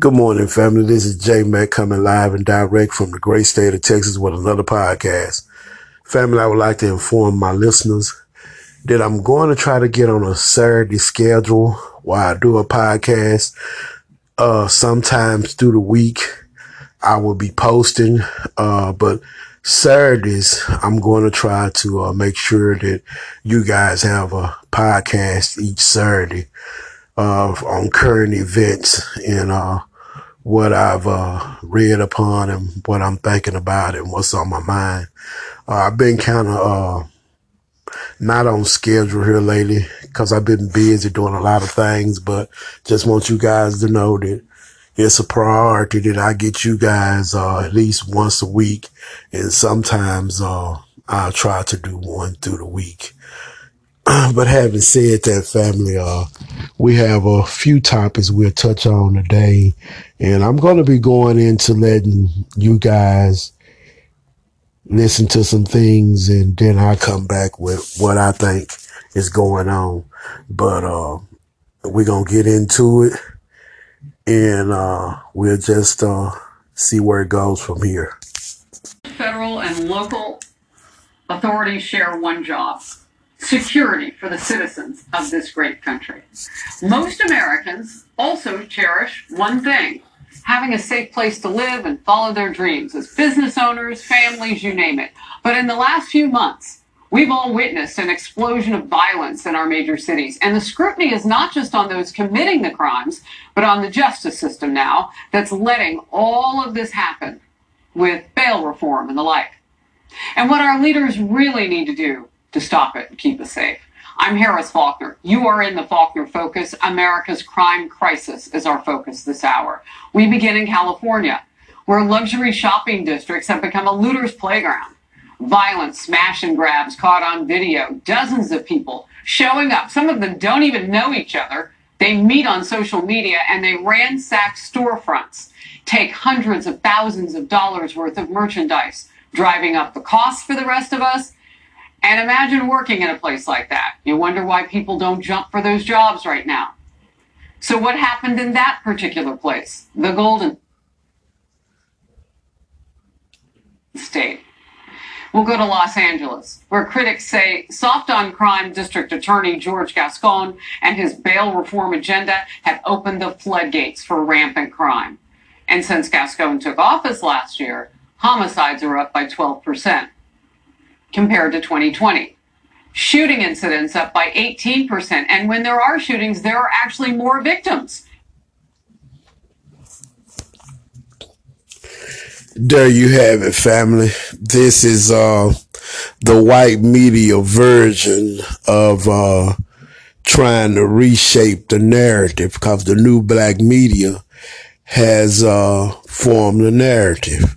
Good morning, family. This is J Mac coming live and direct from the great state of Texas with another podcast. Family, I would like to inform my listeners that I'm going to try to get on a Saturday schedule while I do a podcast. Uh, sometimes through the week, I will be posting, uh, but Saturdays, I'm going to try to uh, make sure that you guys have a podcast each Saturday uh, on current events and uh, what I've uh, read upon and what I'm thinking about and what's on my mind. Uh, I've been kind of uh, not on schedule here lately because I've been busy doing a lot of things, but just want you guys to know that it's a priority that I get you guys uh, at least once a week, and sometimes uh, I'll try to do one through the week. but having said that, family, uh, we have a few topics we'll touch on today, and I'm going to be going into letting you guys listen to some things, and then I come back with what I think is going on. But uh, we're gonna get into it, and uh, we'll just uh, see where it goes from here. Federal and local authorities share one job security for the citizens of this great country. Most Americans also cherish one thing having a safe place to live and follow their dreams as business owners, families, you name it. But in the last few months, We've all witnessed an explosion of violence in our major cities, and the scrutiny is not just on those committing the crimes, but on the justice system now that's letting all of this happen with bail reform and the like. And what our leaders really need to do to stop it and keep us safe. I'm Harris Faulkner. You are in the Faulkner Focus. America's crime crisis is our focus this hour. We begin in California, where luxury shopping districts have become a looter's playground. Violent smash and grabs caught on video. Dozens of people showing up. Some of them don't even know each other. They meet on social media and they ransack storefronts, take hundreds of thousands of dollars worth of merchandise, driving up the cost for the rest of us and imagine working in a place like that. You wonder why people don't jump for those jobs right now. So what happened in that particular place? The Golden State. We'll go to Los Angeles, where critics say soft on crime district attorney George Gascon and his bail reform agenda have opened the floodgates for rampant crime. And since Gascon took office last year, homicides are up by 12 percent compared to 2020. Shooting incidents up by 18%. And when there are shootings, there are actually more victims. There you have it, family. This is uh, the white media version of uh, trying to reshape the narrative because the new black media has uh, formed the narrative.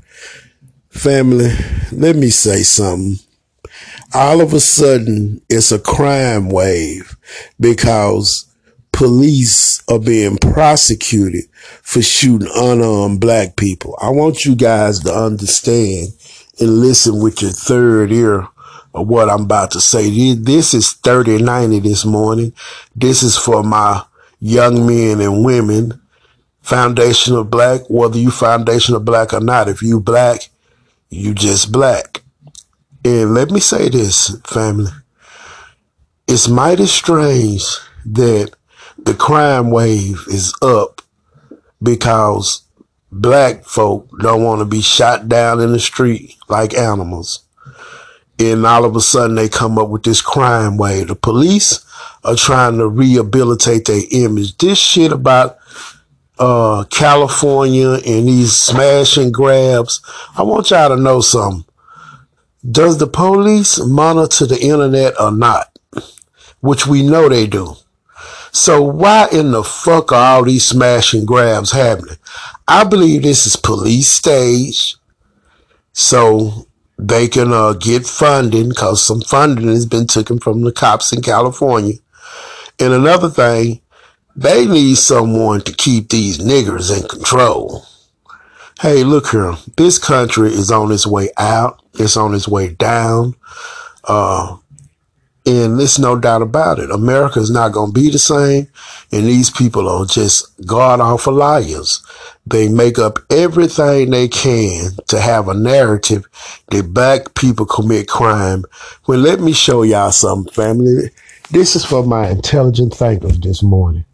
Family, let me say something all of a sudden it's a crime wave because police are being prosecuted for shooting unarmed black people. I want you guys to understand and listen with your third ear of what I'm about to say. This is 3090 this morning. This is for my young men and women. Foundational black, whether you foundational black or not. If you black, you just black. And let me say this, family. It's mighty strange that the crime wave is up because black folk don't want to be shot down in the street like animals. And all of a sudden they come up with this crime wave. The police are trying to rehabilitate their image. This shit about uh, California and these smash and grabs. I want y'all to know something. Does the police monitor the internet or not? Which we know they do. So why in the fuck are all these smash and grabs happening? I believe this is police stage. So they can uh, get funding because some funding has been taken from the cops in California. And another thing, they need someone to keep these niggers in control. Hey, look here. This country is on its way out. It's on its way down. Uh, and there's no doubt about it. America is not going to be the same. And these people are just god awful liars. They make up everything they can to have a narrative that black people commit crime. Well, let me show y'all something, family. This is for my intelligent thinkers this morning.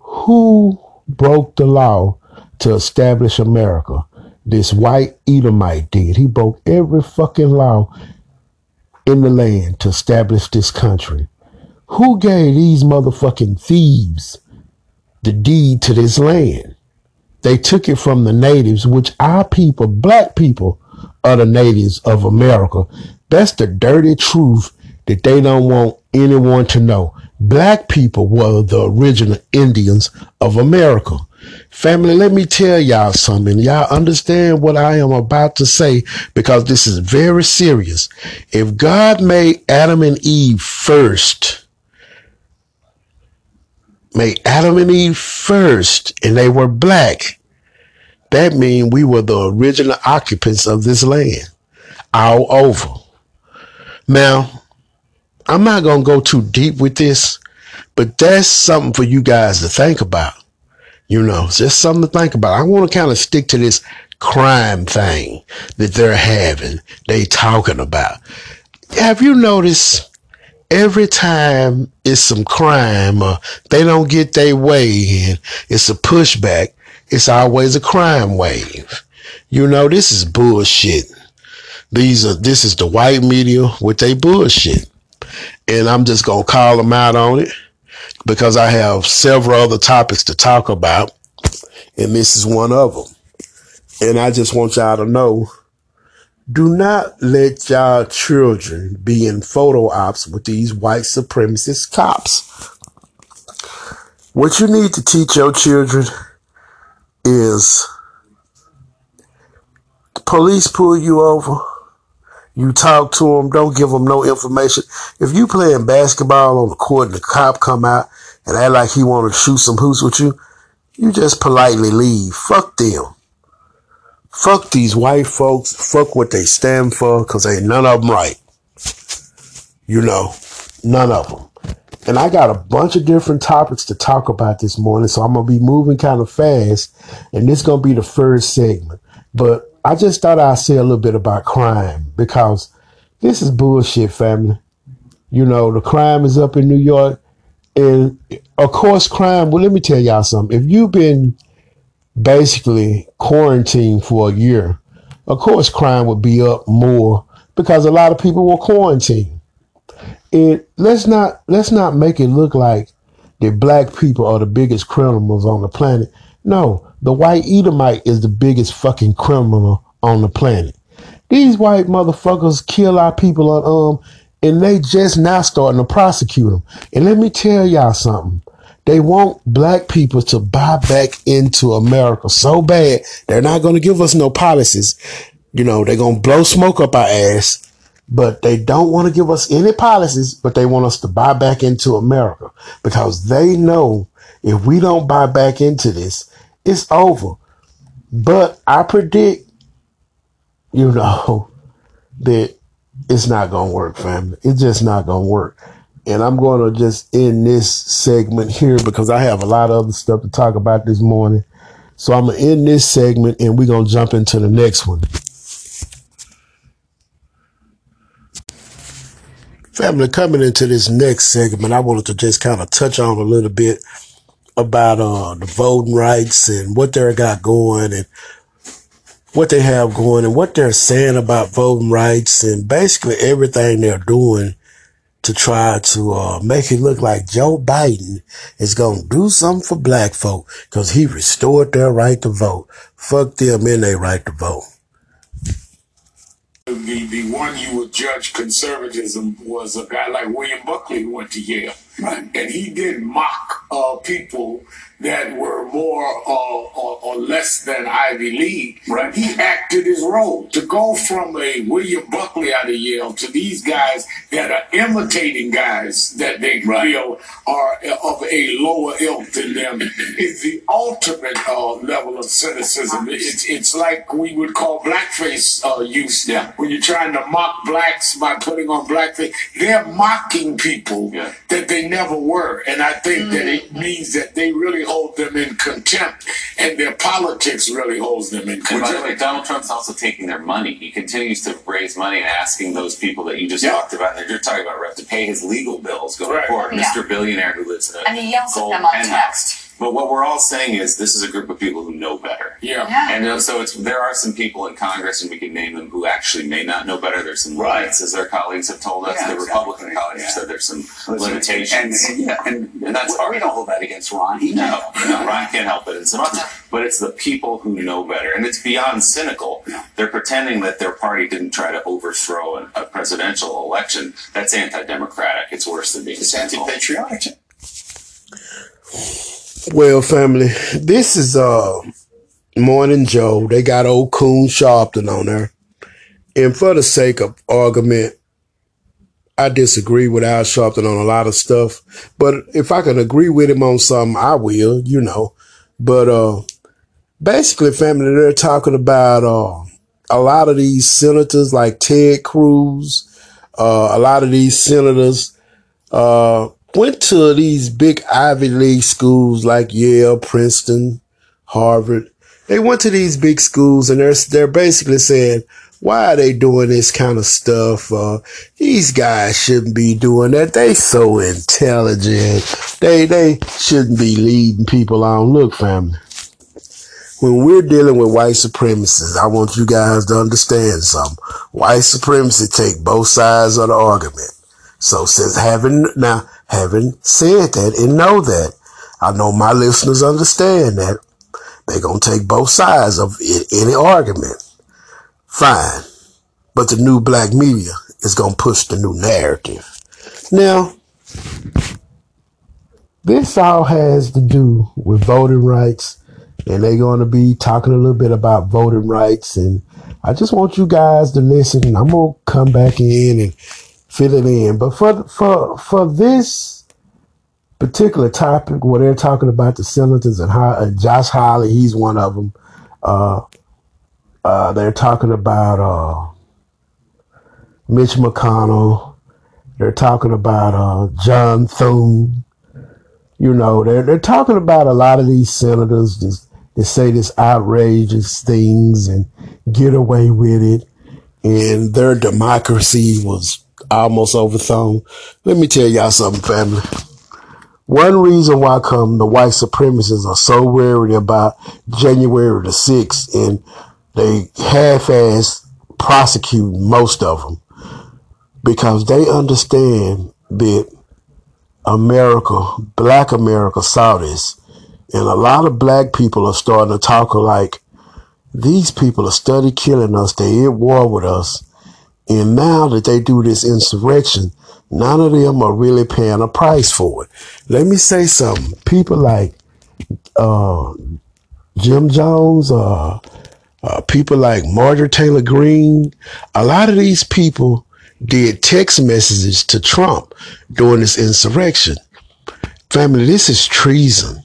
Who broke the law to establish America? This white Edomite did. He broke every fucking law in the land to establish this country. Who gave these motherfucking thieves the deed to this land? They took it from the natives, which our people, black people, are the natives of America. That's the dirty truth that they don't want anyone to know. Black people were the original Indians of America. Family, let me tell y'all something. Y'all understand what I am about to say because this is very serious. If God made Adam and Eve first, made Adam and Eve first, and they were black, that means we were the original occupants of this land all over. Now, I'm not going to go too deep with this, but that's something for you guys to think about. You know, just something to think about. I want to kind of stick to this crime thing that they're having, they talking about. Have you noticed every time it's some crime or they don't get their way and it's a pushback, it's always a crime wave. You know, this is bullshit. These are, this is the white media with their bullshit. And I'm just going to call them out on it because I have several other topics to talk about. And this is one of them. And I just want y'all to know do not let y'all children be in photo ops with these white supremacist cops. What you need to teach your children is the police pull you over, you talk to them, don't give them no information. If you playing basketball on the court and the cop come out and act like he want to shoot some hoops with you, you just politely leave. Fuck them. Fuck these white folks. Fuck what they stand for, cause ain't none of them right. You know, none of them. And I got a bunch of different topics to talk about this morning, so I'm gonna be moving kind of fast, and this gonna be the first segment. But I just thought I'd say a little bit about crime because this is bullshit, family. You know, the crime is up in New York, and of course, crime. Well, let me tell y'all something. If you've been basically quarantined for a year, of course crime would be up more because a lot of people were quarantined. And let's not let's not make it look like that black people are the biggest criminals on the planet. No, the white Edomite is the biggest fucking criminal on the planet. These white motherfuckers kill our people on um and they just now starting to prosecute them. And let me tell y'all something. They want black people to buy back into America so bad. They're not going to give us no policies. You know, they're going to blow smoke up our ass, but they don't want to give us any policies, but they want us to buy back into America because they know if we don't buy back into this, it's over. But I predict, you know, that it's not going to work, family. It's just not going to work. And I'm going to just end this segment here because I have a lot of other stuff to talk about this morning. So I'm to end this segment and we're going to jump into the next one. Family, coming into this next segment, I wanted to just kind of touch on a little bit about uh, the voting rights and what they got going and what they have going and what they're saying about voting rights and basically everything they're doing to try to uh, make it look like Joe Biden is going to do something for black folk because he restored their right to vote. Fuck them and their right to vote. The, the one you would judge conservatism was a guy like William Buckley who went to Yale. And he did mock uh, people that were more uh, or, or, less than Ivy League. Right. He acted his role to go from a William Buckley out of Yale to these guys that are imitating guys that they right. feel are of a lower ilk than them is the ultimate uh, level of cynicism. It's it's like we would call blackface uh, use yeah. when you're trying to mock blacks by putting on blackface. They're mocking people yeah. that they never were, and I think mm. that it means that they really hold them in contempt and they're politics really holds them in And by the way, contempt. Donald Trump's also taking their money. He continues to raise money and asking those people that you just Yeah. talked about, and you're talking about, Rep, to pay his legal bills going Right. forward. Yeah. Mr. Billionaire who lives in a And he yells at them on penthouse. text. But what we're all saying is this is a group of people who know better. Yeah. Yeah. And uh, so it's there are some people in Congress, and we can name them, who actually may not know better. There's some Right. limits, as our colleagues have told us. Yeah, the Republican exactly. colleagues Yeah. said there's some Listen, limitations. And, and, yeah, and, And that's we, hard. we don't hold that against Ron. He No, no, Ryan can't help it in some ways. But it's the people who know better. And it's beyond cynical. They're pretending that their party didn't try to overthrow a, a presidential election. That's anti democratic. It's worse than being It's cynical. anti-patriotic. Well, family, this is uh Morning Joe. They got old Coon Sharpton on there. And for the sake of argument, I disagree with Al Sharpton on a lot of stuff. But if I can agree with him on something, I will, you know. But uh basically, family, they're talking about uh a lot of these senators like Ted Cruz, uh a lot of these senators uh went to these big Ivy League schools like Yale, Princeton, Harvard. They went to these big schools and they're they're basically saying, why are they doing this kind of stuff? Uh, these guys shouldn't be doing that. They so intelligent. They they shouldn't be leading people on. Look, family. When we're dealing with white supremacists, I want you guys to understand something. White supremacy take both sides of the argument. So since having now having said that and know that, I know my listeners understand that they're gonna take both sides of any argument. Fine, but the new black media is gonna push the new narrative. Now, this all has to do with voting rights, and they're gonna be talking a little bit about voting rights. And I just want you guys to listen. I'm gonna come back in and fill it in. But for for for this particular topic, where they're talking about the senators and how uh, Josh Hawley, he's one of them. Uh, uh, they're talking about uh, Mitch McConnell. They're talking about uh, John Thune. You know, they're they're talking about a lot of these senators. Just they say this outrageous things and get away with it and their democracy was almost overthrown. Let me tell y'all something, family. One reason why come the white supremacists are so worried about January the 6th and they half-ass prosecute most of them because they understand that America, black America saw this and a lot of black people are starting to talk like these people are study killing us. They're at war with us. And now that they do this insurrection, none of them are really paying a price for it. Let me say something. People like uh, Jim Jones, uh, uh, people like Marjorie Taylor Greene, a lot of these people did text messages to Trump during this insurrection. Family, this is treason.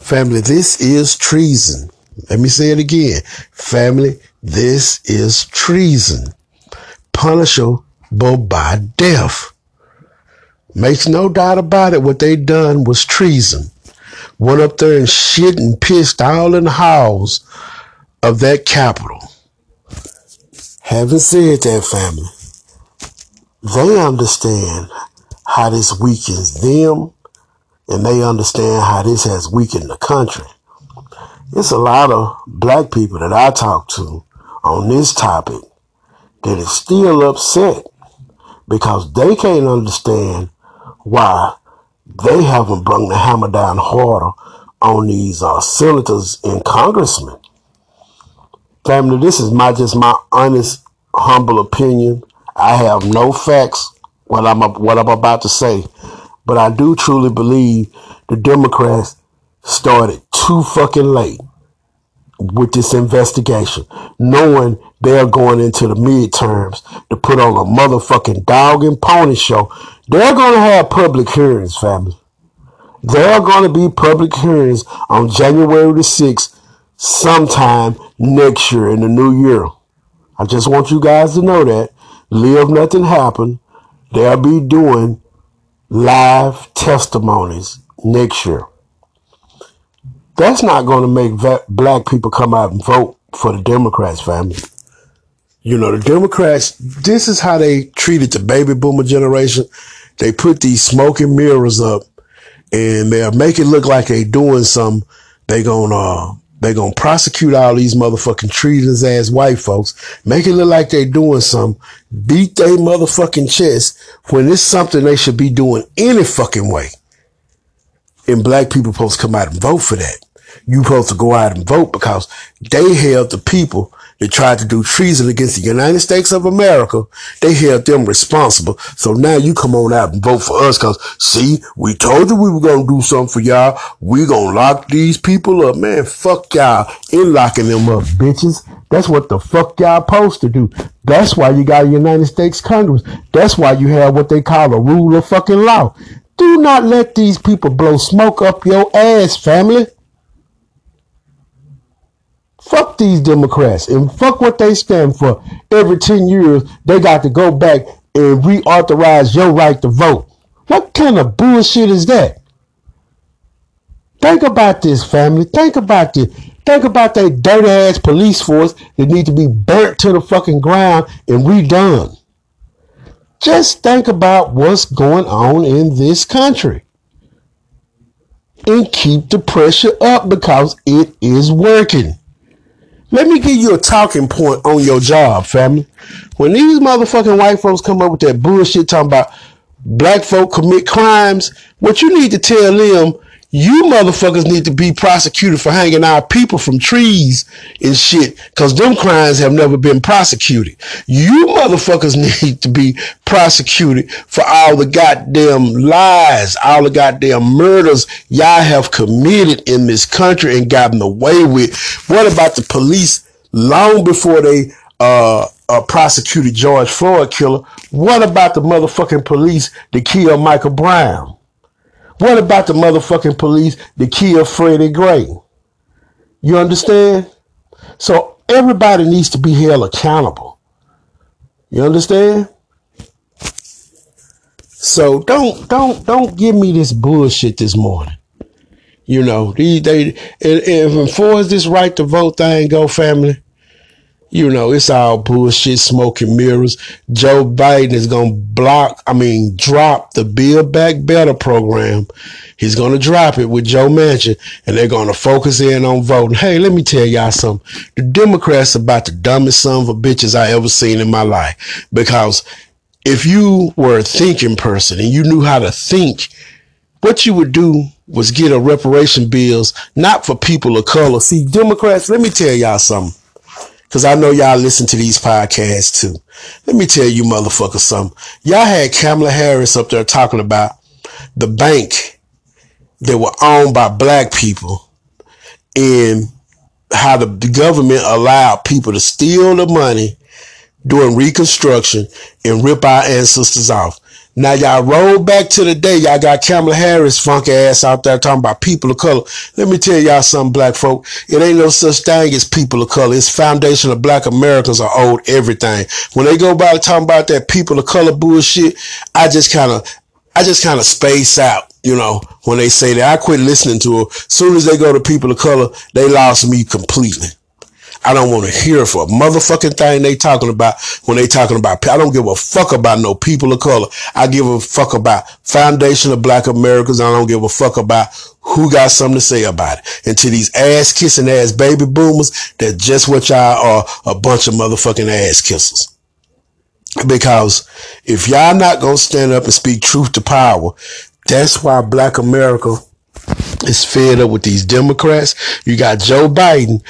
Family, this is treason. Let me say it again. Family, this is treason. Punishable by death. Makes no doubt about it. What they done was treason. Went up there and shit and pissed all in the halls of that capital. Having said that, family, they understand how this weakens them and they understand how this has weakened the country. It's a lot of black people that I talk to on this topic that is still upset because they can't understand why they haven't brung the hammer down harder on these uh, senators and congressmen. Family, this is my just my honest, humble opinion. I have no facts what I'm what I'm about to say, but I do truly believe the Democrats started too fucking late with this investigation, knowing they're going into the midterms to put on a motherfucking dog and pony show. They're going to have public hearings, family. There are going to be public hearings on January the 6th, sometime next year in the new year. I just want you guys to know that. Live nothing happen. They'll be doing live testimonies next year. That's not going to make black people come out and vote for the Democrats, family. You know, the Democrats, this is how they treated the baby boomer generation. They put these smoking mirrors up and they'll make it look like they're doing some. They gonna, uh, they gonna prosecute all these motherfucking treasonous ass white folks. Make it look like they're doing some. Beat they motherfucking chest when it's something they should be doing any fucking way. And black people supposed to come out and vote for that. You supposed to go out and vote because they held the people that tried to do treason against the United States of America. They held them responsible. So now you come on out and vote for us because see, we told you we were going to do something for y'all. We going to lock these people up. Man, fuck y'all in locking them up, bitches. That's what the fuck y'all supposed to do. That's why you got a United States Congress. That's why you have what they call a rule of fucking law. Do not let these people blow smoke up your ass, family. Fuck these Democrats and fuck what they stand for. Every 10 years, they got to go back and reauthorize your right to vote. What kind of bullshit is that? Think about this, family. Think about this. Think about that dirty ass police force that need to be burnt to the fucking ground and redone. Just think about what's going on in this country. And keep the pressure up because it is working. Let me give you a talking point on your job, family. When these motherfucking white folks come up with that bullshit talking about black folk commit crimes, what you need to tell them, you motherfuckers need to be prosecuted for hanging our people from trees and shit, cause them crimes have never been prosecuted. You motherfuckers need to be prosecuted for all the goddamn lies, all the goddamn murders y'all have committed in this country and gotten away with. What about the police long before they uh, uh, prosecuted George Floyd killer? What about the motherfucking police that killed Michael Brown? What about the motherfucking police that killed Freddie Gray? You understand? So everybody needs to be held accountable. You understand? So don't don't don't give me this bullshit this morning. You know, these they and, and as far as this right to vote thing go, family, you know, it's all bullshit, smoking mirrors. Joe Biden is going to block, I mean, drop the Build Back Better program. He's going to drop it with Joe Manchin and they're going to focus in on voting. Hey, let me tell y'all something. The Democrats are about the dumbest son of a bitches I ever seen in my life because if you were a thinking person and you knew how to think, what you would do was get a reparation bills, not for people of color. See, Democrats, let me tell y'all something. Cause I know y'all listen to these podcasts too. Let me tell you motherfuckers something. Y'all had Kamala Harris up there talking about the bank that were owned by black people and how the, the government allowed people to steal the money during Reconstruction and rip our ancestors off. Now y'all roll back to the day y'all got Kamala Harris funky ass out there talking about people of color. Let me tell y'all something, black folk. It ain't no such thing as people of color. It's foundation of black Americans are owed everything. When they go by talking about that people of color bullshit, I just kind of, I just kind of space out, you know, when they say that. I quit listening to them. Soon as they go to people of color, they lost me completely. I don't want to hear for a motherfucking thing they talking about when they talking about. I don't give a fuck about no people of color. I give a fuck about foundation of black Americans. I don't give a fuck about who got something to say about it. And to these ass kissing ass baby boomers, they're just what y'all are, a bunch of motherfucking ass kissers. Because if y'all not gonna stand up and speak truth to power, that's why black America is fed up with these Democrats. You got Joe Biden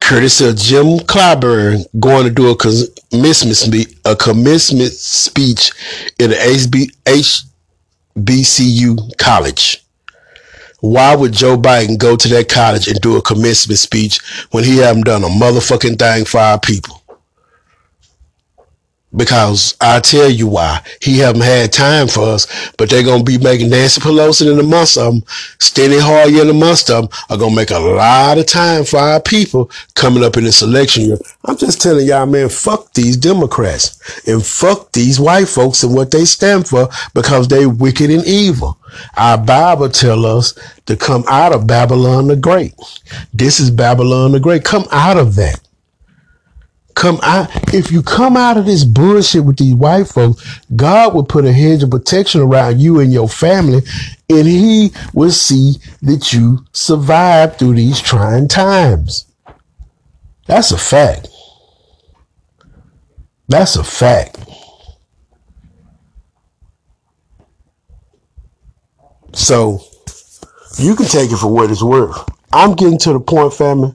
courtesy of Jim Clyburn, going to do a commencement, a commencement speech in HB, HBCU college. Why would Joe Biden go to that college and do a commencement speech when he haven't done a motherfucking thing for our people? Because I tell you why. He haven't had time for us, but they're gonna be making Nancy Pelosi and the most of them, Steny Hoyer and the most of them are gonna make a lot of time for our people coming up in this election year. I'm just telling y'all, man, fuck these Democrats and fuck these white folks and what they stand for because they wicked and evil. Our Bible tell us to come out of Babylon the Great. This is Babylon the Great. Come out of that come out if you come out of this bullshit with these white folks god will put a hedge of protection around you and your family and he will see that you survive through these trying times. That's a fact. That's a fact. So you can take it for what it's worth. I'm getting to the point family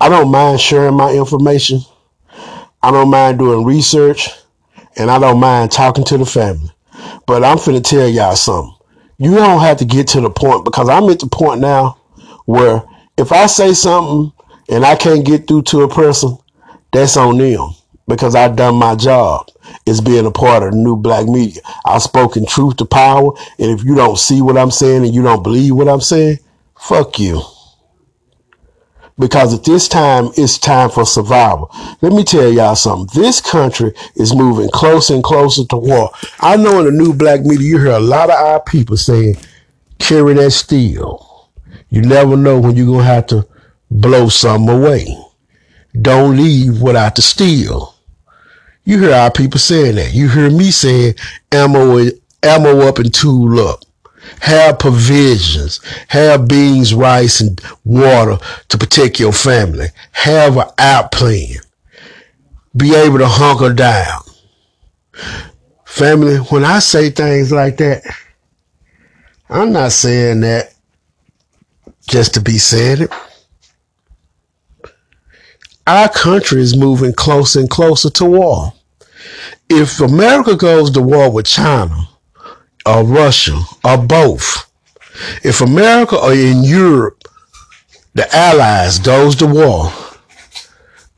I don't mind sharing my information. I don't mind doing research and I don't mind talking to the family. But I'm finna tell y'all something. You don't have to get to the point because I'm at the point now where if I say something and I can't get through to a person, that's on them because I done my job. It's being a part of the new black media. I've spoken truth to power. And if you don't see what I'm saying and you don't believe what I'm saying, fuck you because at this time it's time for survival. Let me tell y'all something. This country is moving closer and closer to war. I know in the new black media you hear a lot of our people saying, carry that steel. You never know when you're going to have to blow something away. Don't leave without the steel. You hear our people saying that. You hear me saying ammo, ammo up and tool up have provisions, have beans, rice, and water to protect your family, have an out plan, be able to hunker down. Family, when I say things like that, I'm not saying that just to be saying it. Our country is moving closer and closer to war. If America goes to war with China, or Russia or both. If America or in Europe, the Allies goes to war,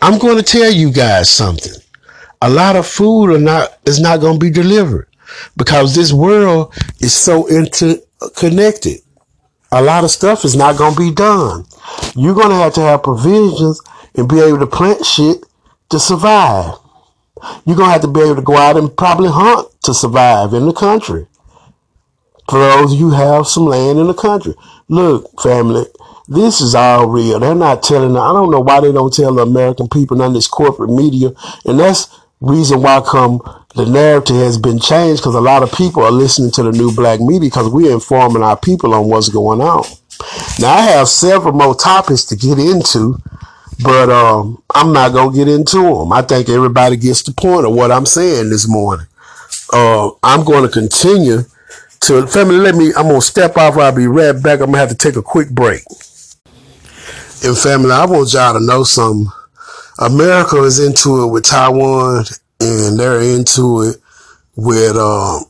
I'm going to tell you guys something. A lot of food are not is not going to be delivered because this world is so interconnected. A lot of stuff is not going to be done. You're going to have to have provisions and be able to plant shit to survive. You're going to have to be able to go out and probably hunt to survive in the country for those you have some land in the country. Look, family, this is all real. They're not telling. I don't know why they don't tell the American people none of this corporate media, and that's reason why come the narrative has been changed because a lot of people are listening to the new black media because we're informing our people on what's going on. Now I have several more topics to get into, but um, I'm not gonna get into them. I think everybody gets the point of what I'm saying this morning. Uh, I'm going to continue to family, let me, I'm going to step off. I'll be right back. I'm going to have to take a quick break. And family, I want y'all to know something. America is into it with Taiwan and they're into it with, uh,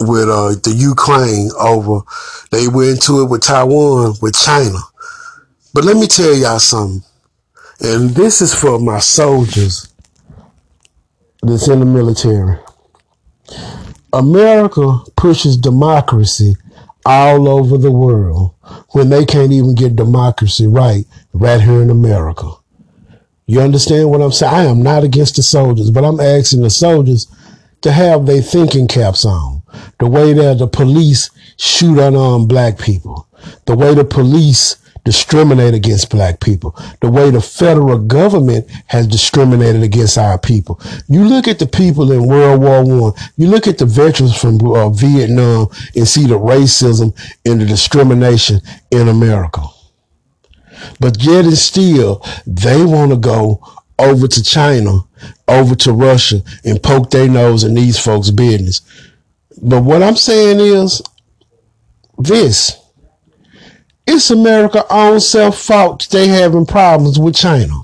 with, uh, the Ukraine over. They went into it with Taiwan, with China. But let me tell y'all something. And this is for my soldiers that's in the military. America pushes democracy all over the world when they can't even get democracy right right here in America. You understand what I'm saying? I am not against the soldiers, but I'm asking the soldiers to have their thinking caps on. The way that the police shoot unarmed black people. The way the police discriminate against black people, the way the federal government has discriminated against our people. You look at the people in World War One, you look at the veterans from uh, Vietnam and see the racism and the discrimination in America. But yet and still, they want to go over to China, over to Russia and poke their nose in these folks' business. But what I'm saying is this it's America's own self fault they having problems with China.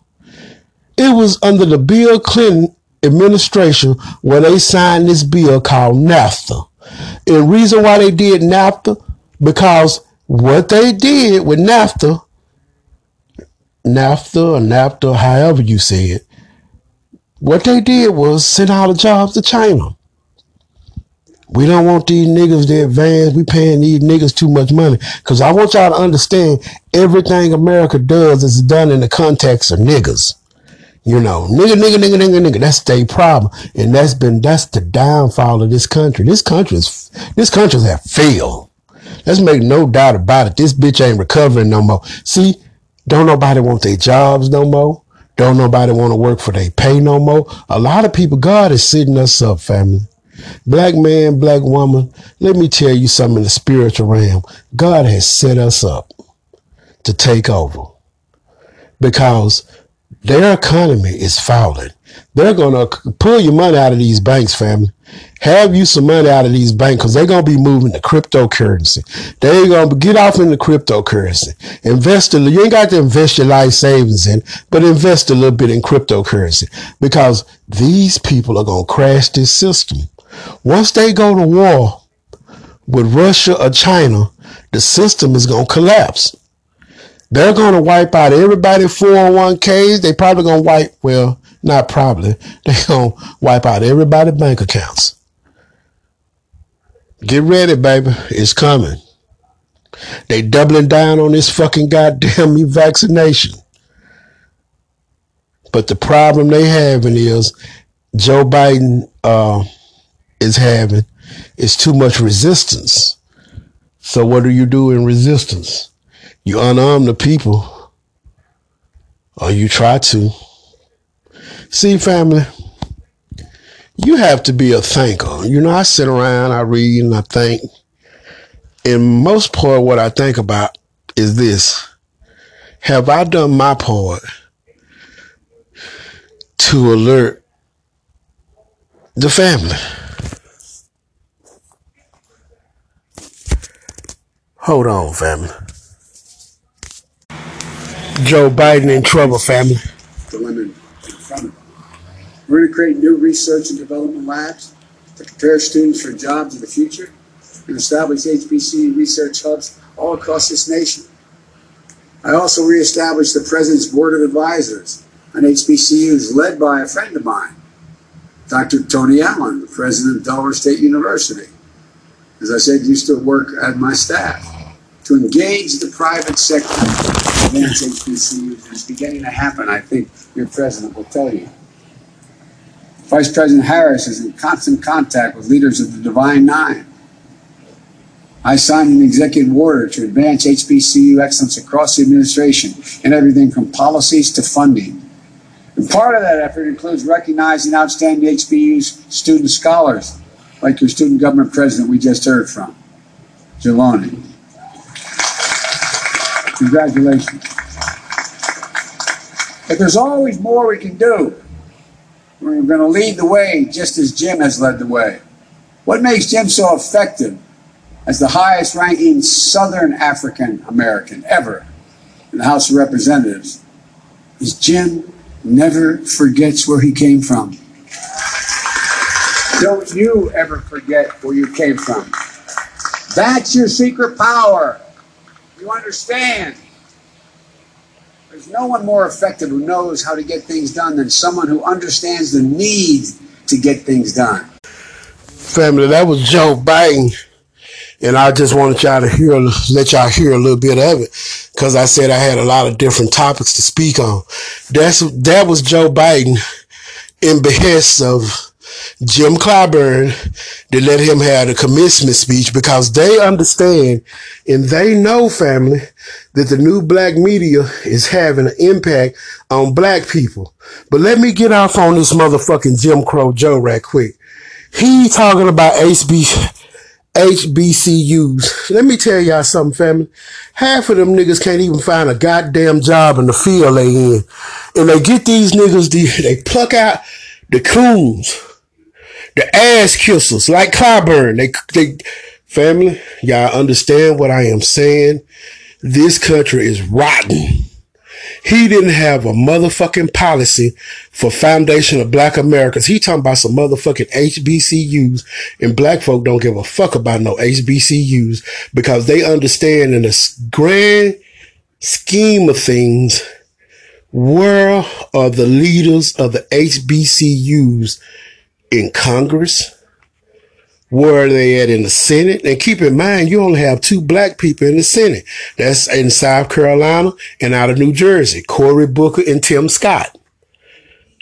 It was under the Bill Clinton administration where they signed this bill called NAFTA. And reason why they did NAFTA, because what they did with NAFTA, NAFTA or NAFTA, however you say it, What they did was send all the jobs to China. We don't want these niggas to advance. We paying these niggas too much money. Cause I want y'all to understand everything America does is done in the context of niggas. You know, nigga, nigga, nigga, nigga, nigga. That's their problem. And that's been, that's the downfall of this country. This country is, this country have failed. Let's make no doubt about it. This bitch ain't recovering no more. See, don't nobody want their jobs no more. Don't nobody want to work for their pay no more. A lot of people, God is sitting us up, family. Black man, black woman, let me tell you something in the spiritual realm. God has set us up to take over because their economy is falling. They're going to pull your money out of these banks, family. Have you some money out of these banks because they're going to be moving to cryptocurrency. They're going to get off in the cryptocurrency. Invest a little. You ain't got to invest your life savings in, but invest a little bit in cryptocurrency because these people are going to crash this system. Once they go to war with Russia or China, the system is going to collapse. They're going to wipe out everybody 401ks. They probably going to wipe, well, not probably. They're going to wipe out everybody bank accounts. Get ready, baby. It's coming. They doubling down on this fucking goddamn vaccination. But the problem they having is Joe Biden uh, is having is too much resistance. So what do you do in resistance? You unarm the people, or you try to. See, family, you have to be a thinker. You know, I sit around, I read, and I think. And most part, what I think about is this Have I done my part to alert the family? Hold on, family. Joe Biden in trouble, family. We're going to create new research and development labs to prepare students for jobs of the future and establish HBCU research hubs all across this nation. I also reestablished the President's Board of Advisors on HBCUs led by a friend of mine, Dr. Tony Allen, the president of Delaware State University. As I said, used to work at my staff to engage the private sector to advance HBCUs. It's beginning to happen, I think your president will tell you. Vice President Harris is in constant contact with leaders of the Divine Nine. I signed an executive order to advance HBCU excellence across the administration in everything from policies to funding. And part of that effort includes recognizing outstanding HBCU student scholars, like your student government president we just heard from, Jelani. Congratulations. But there's always more we can do. We're going to lead the way just as Jim has led the way. What makes Jim so effective as the highest ranking Southern African American ever in the House of Representatives is Jim never forgets where he came from. Don't you ever forget where you came from. That's your secret power. You understand? There's no one more effective who knows how to get things done than someone who understands the need to get things done. Family, that was Joe Biden. And I just wanted y'all to hear, let y'all hear a little bit of it. Cause I said I had a lot of different topics to speak on. That's, that was Joe Biden in behest of Jim Clyburn to let him have the commencement speech because they understand and they know, family, that the new black media is having an impact on black people. But let me get off on this motherfucking Jim Crow Joe right quick. He talking about HB, HBCUs. Let me tell y'all something, family. Half of them niggas can't even find a goddamn job in the field they in. And they get these niggas, they pluck out the coons the ass kissers like Clyburn. They, they, family, y'all understand what I am saying? This country is rotten. He didn't have a motherfucking policy for foundation of black Americans. He talking about some motherfucking HBCUs and black folk don't give a fuck about no HBCUs because they understand in the grand scheme of things, Where are the leaders of the HBCUs in Congress? Where are they at in the Senate? And keep in mind, you only have two black people in the Senate. That's in South Carolina and out of New Jersey, Cory Booker and Tim Scott.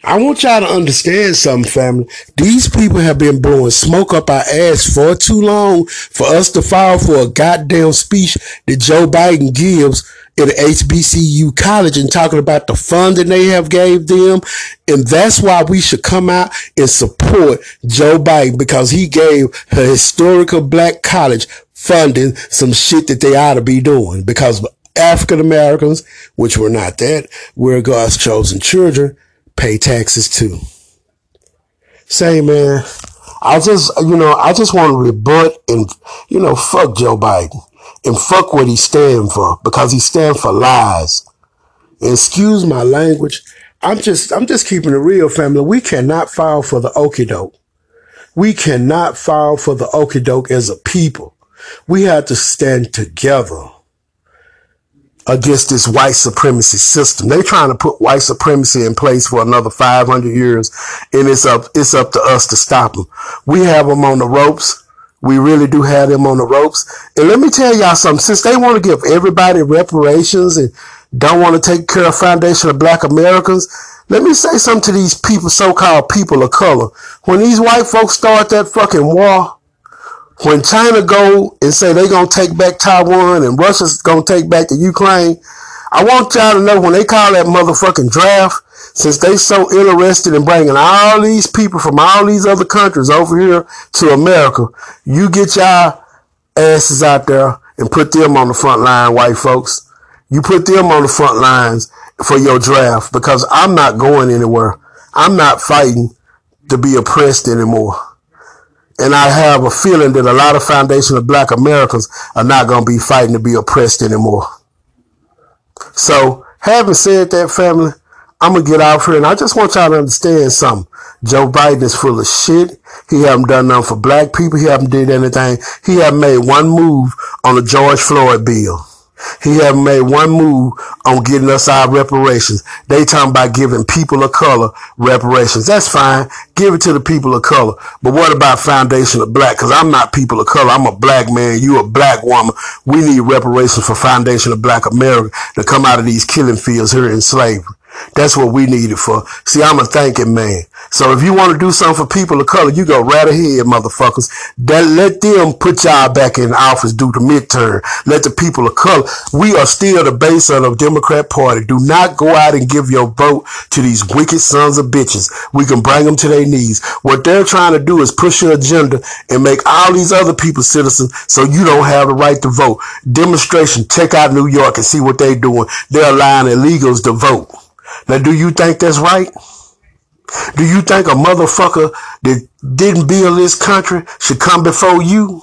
I want y'all to understand something, family. These people have been blowing smoke up our ass for too long for us to fall for a goddamn speech that Joe Biden gives at HBCU college and talking about the funding they have gave them. And that's why we should come out and support Joe Biden because he gave a historical black college funding some shit that they ought to be doing because African Americans, which were not that, we're God's chosen children, pay taxes too. Say, man, I just, you know, I just want to rebut and, you know, fuck Joe Biden and fuck what he stand for because he stand for lies. Excuse my language. I'm just, I'm just keeping it real, family. We cannot file for the okie doke. We cannot file for the okie doke as a people. We have to stand together against this white supremacy system. They're trying to put white supremacy in place for another 500 years, and it's up it's up to us to stop them. We have them on the ropes. We really do have them on the ropes. And let me tell y'all something. Since they want to give everybody reparations and don't want to take care of foundation of black Americans, let me say something to these people, so-called people of color. When these white folks start that fucking war, when China go and say they gonna take back Taiwan and Russia's gonna take back the Ukraine, I want y'all to know when they call that motherfucking draft, since they so interested in bringing all these people from all these other countries over here to America, you get y'all asses out there and put them on the front line, white folks. You put them on the front lines for your draft because I'm not going anywhere. I'm not fighting to be oppressed anymore. And I have a feeling that a lot of foundation of black Americans are not going to be fighting to be oppressed anymore. So having said that, family, I'm to get off here and I just want y'all to understand something. Joe Biden is full of shit. He haven't done nothing for black people. He haven't did anything. He haven't made one move on the George Floyd bill. He haven't made one move on getting us our reparations. They talking about giving people of color reparations. That's fine. Give it to the people of color. But what about foundation of black? Cause I'm not people of color. I'm a black man. You a black woman. We need reparations for foundation of black America to come out of these killing fields here in slavery. That's what we need it for. See, I'm a thinking man. So if you want to do something for people of color, you go right ahead, motherfuckers. That let them put y'all back in office, due to midterm. Let the people of color. We are still the base of the Democrat Party. Do not go out and give your vote to these wicked sons of bitches. We can bring them to their knees. What they're trying to do is push your agenda and make all these other people citizens so you don't have the right to vote. Demonstration. Check out New York and see what they're doing. They're allowing illegals to vote. Now, do you think that's right? Do you think a motherfucker that didn't build this country should come before you?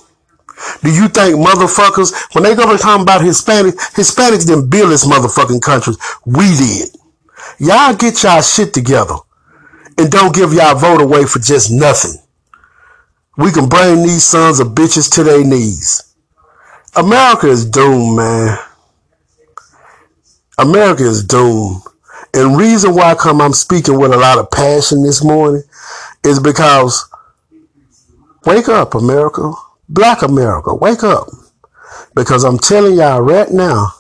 Do you think motherfuckers, when they go to talk about Hispanics, Hispanics didn't build this motherfucking country. We did. Y'all get y'all shit together and don't give y'all vote away for just nothing. We can bring these sons of bitches to their knees. America is doomed, man. America is doomed. And reason why I come I'm speaking with a lot of passion this morning is because wake up, America. Black America, wake up. Because I'm telling y'all right now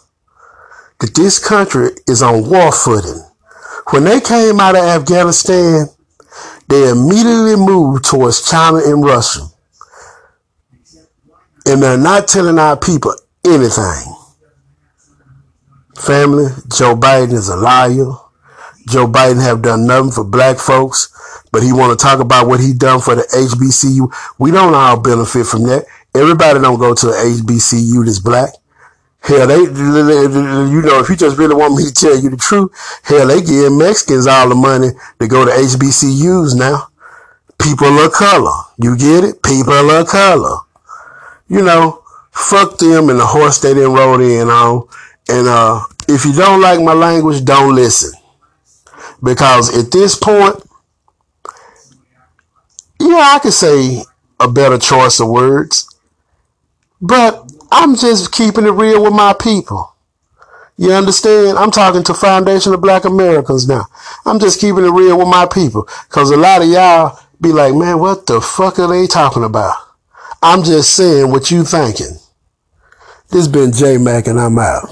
that this country is on war footing. When they came out of Afghanistan, they immediately moved towards China and Russia. And they're not telling our people anything. Family, Joe Biden is a liar. Joe Biden have done nothing for black folks, but he want to talk about what he done for the HBCU. We don't all benefit from that. Everybody don't go to an HBCU that's black. Hell, they, you know, if you just really want me to tell you the truth, hell, they give Mexicans all the money to go to HBCUs now. People of color. You get it? People of color. You know, fuck them and the horse they didn't rode in on. And, uh, if you don't like my language, don't listen. Because at this point, yeah, I could say a better choice of words. But I'm just keeping it real with my people. You understand? I'm talking to Foundation of Black Americans now. I'm just keeping it real with my people. Cause a lot of y'all be like, man, what the fuck are they talking about? I'm just saying what you thinking. This has been J Mac and I'm out.